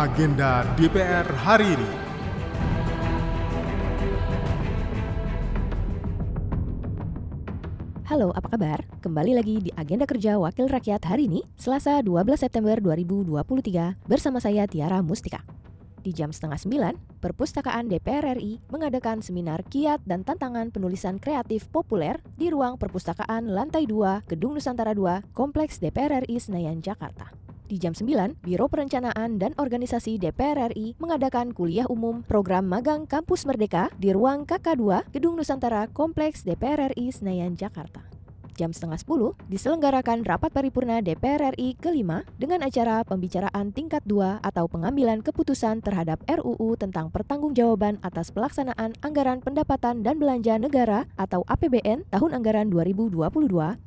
agenda DPR hari ini. Halo, apa kabar? Kembali lagi di Agenda Kerja Wakil Rakyat hari ini, Selasa 12 September 2023, bersama saya Tiara Mustika. Di jam setengah sembilan, Perpustakaan DPR RI mengadakan seminar kiat dan tantangan penulisan kreatif populer di ruang perpustakaan lantai 2 Gedung Nusantara 2, Kompleks DPR RI Senayan, Jakarta. Di jam 9, Biro Perencanaan dan Organisasi DPR RI mengadakan kuliah umum program magang Kampus Merdeka di ruang KK2 Gedung Nusantara Kompleks DPR RI Senayan, Jakarta. Jam setengah 10 diselenggarakan rapat paripurna DPR RI kelima dengan acara pembicaraan tingkat 2 atau pengambilan keputusan terhadap RUU tentang pertanggungjawaban atas pelaksanaan anggaran pendapatan dan belanja negara atau APBN tahun anggaran 2022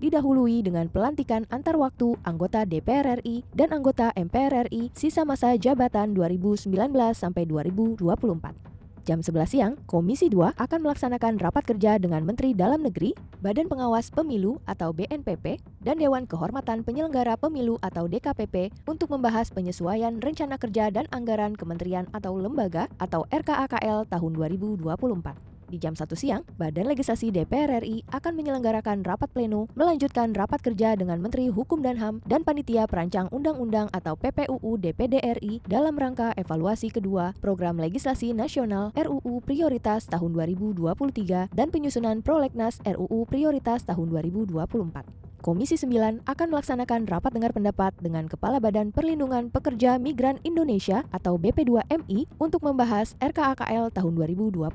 didahului dengan pelantikan antar waktu anggota DPR RI dan anggota MPR RI sisa masa jabatan 2019 sampai 2024. Jam 11 siang, Komisi 2 akan melaksanakan rapat kerja dengan Menteri Dalam Negeri, Badan Pengawas Pemilu atau BNPP, dan Dewan Kehormatan Penyelenggara Pemilu atau DKPP untuk membahas penyesuaian rencana kerja dan anggaran kementerian atau lembaga atau RKAKL tahun 2024. Di jam 1 siang, Badan Legislasi DPR RI akan menyelenggarakan rapat pleno melanjutkan rapat kerja dengan Menteri Hukum dan HAM dan Panitia Perancang Undang-Undang atau PPUU DPD RI dalam rangka evaluasi kedua Program Legislasi Nasional RUU Prioritas tahun 2023 dan penyusunan Prolegnas RUU Prioritas tahun 2024. Komisi 9 akan melaksanakan rapat dengar pendapat dengan Kepala Badan Perlindungan Pekerja Migran Indonesia atau BP2MI untuk membahas RKAKL tahun 2024.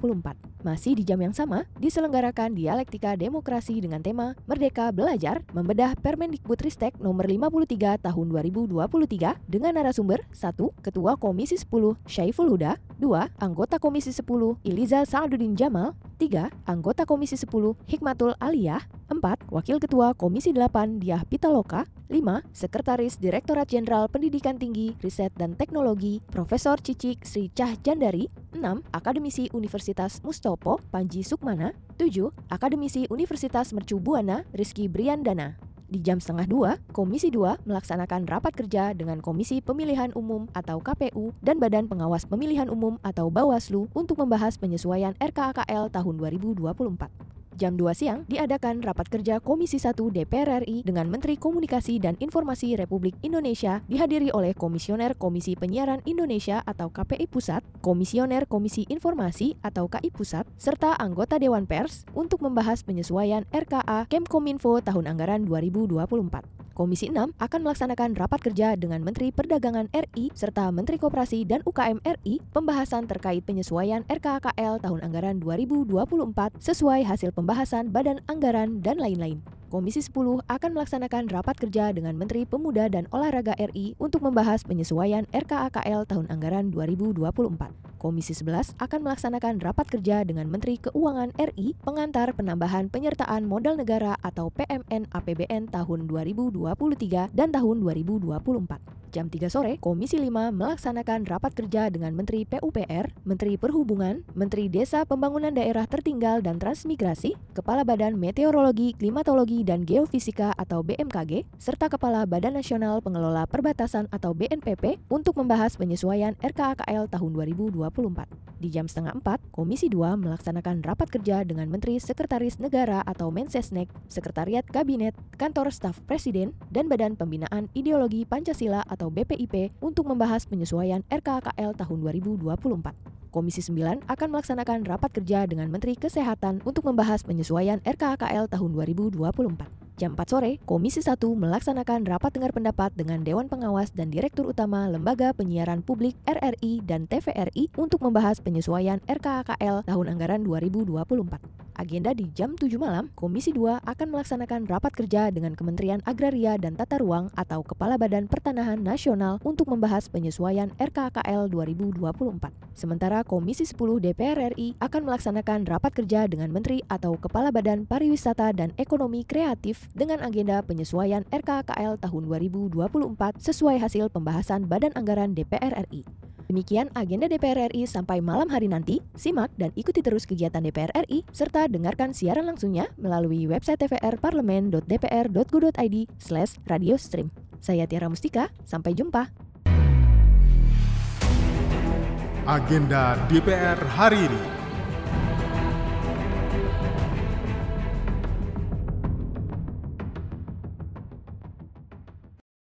Masih di jam yang sama, diselenggarakan dialektika demokrasi dengan tema Merdeka Belajar membedah Permendikbudristek nomor 53 tahun 2023 dengan narasumber 1. Ketua Komisi 10 Syaiful Huda 2. Anggota Komisi 10 Iliza Sa'aduddin Jamal 3. Anggota Komisi 10 Hikmatul Aliyah 4. Wakil Ketua Komisi 8 Diah Pitaloka 5. Sekretaris Direktorat Jenderal Pendidikan Tinggi, Riset dan Teknologi Profesor Cicik Sri Cah Jandari 6. Akademisi Universitas Mustopo Panji Sukmana 7. Akademisi Universitas Mercu Buana Rizky Briandana di jam setengah dua, Komisi 2 melaksanakan rapat kerja dengan Komisi Pemilihan Umum atau KPU dan Badan Pengawas Pemilihan Umum atau Bawaslu untuk membahas penyesuaian RKAKL tahun 2024. Jam 2 siang diadakan rapat kerja Komisi 1 DPR RI dengan Menteri Komunikasi dan Informasi Republik Indonesia dihadiri oleh Komisioner Komisi Penyiaran Indonesia atau KPI Pusat, Komisioner Komisi Informasi atau KI Pusat, serta anggota Dewan Pers untuk membahas penyesuaian RKA Kemkominfo tahun anggaran 2024. Komisi 6 akan melaksanakan rapat kerja dengan Menteri Perdagangan RI serta Menteri Koperasi dan UKM RI pembahasan terkait penyesuaian RKKL tahun anggaran 2024 sesuai hasil pembahasan Badan Anggaran dan lain-lain. Komisi 10 akan melaksanakan rapat kerja dengan Menteri Pemuda dan Olahraga RI untuk membahas penyesuaian RKAKL tahun anggaran 2024. Komisi 11 akan melaksanakan rapat kerja dengan Menteri Keuangan RI pengantar penambahan penyertaan modal negara atau PMN APBN tahun 2023 dan tahun 2024. Jam 3 sore, Komisi 5 melaksanakan rapat kerja dengan Menteri PUPR, Menteri Perhubungan, Menteri Desa Pembangunan Daerah Tertinggal dan Transmigrasi, Kepala Badan Meteorologi, Klimatologi, dan Geofisika atau BMKG, serta Kepala Badan Nasional Pengelola Perbatasan atau BNPP untuk membahas penyesuaian RKAKL tahun 2024. Di jam setengah 4, Komisi 2 melaksanakan rapat kerja dengan Menteri Sekretaris Negara atau Mensesnek, Sekretariat Kabinet, Kantor Staf Presiden, dan Badan Pembinaan Ideologi Pancasila atau BPIP untuk membahas penyesuaian RKKL tahun 2024. Komisi 9 akan melaksanakan rapat kerja dengan Menteri Kesehatan untuk membahas penyesuaian RKKL tahun 2024. Jam 4 sore, Komisi 1 melaksanakan rapat dengar pendapat dengan Dewan Pengawas dan Direktur Utama Lembaga Penyiaran Publik RRI dan TVRI untuk membahas penyesuaian RKKL tahun anggaran 2024. Agenda di jam 7 malam, Komisi 2 akan melaksanakan rapat kerja dengan Kementerian Agraria dan Tata Ruang atau Kepala Badan Pertanahan Nasional untuk membahas penyesuaian RKKL 2024. Sementara Komisi 10 DPR RI akan melaksanakan rapat kerja dengan Menteri atau Kepala Badan Pariwisata dan Ekonomi Kreatif dengan agenda penyesuaian RKKL tahun 2024 sesuai hasil pembahasan Badan Anggaran DPR RI. Demikian agenda DPR RI sampai malam hari nanti. Simak dan ikuti terus kegiatan DPR RI serta dengarkan siaran langsungnya melalui website tvrparlemen.dpr.go.id slash radio stream. Saya Tiara Mustika, sampai jumpa. Agenda DPR hari ini.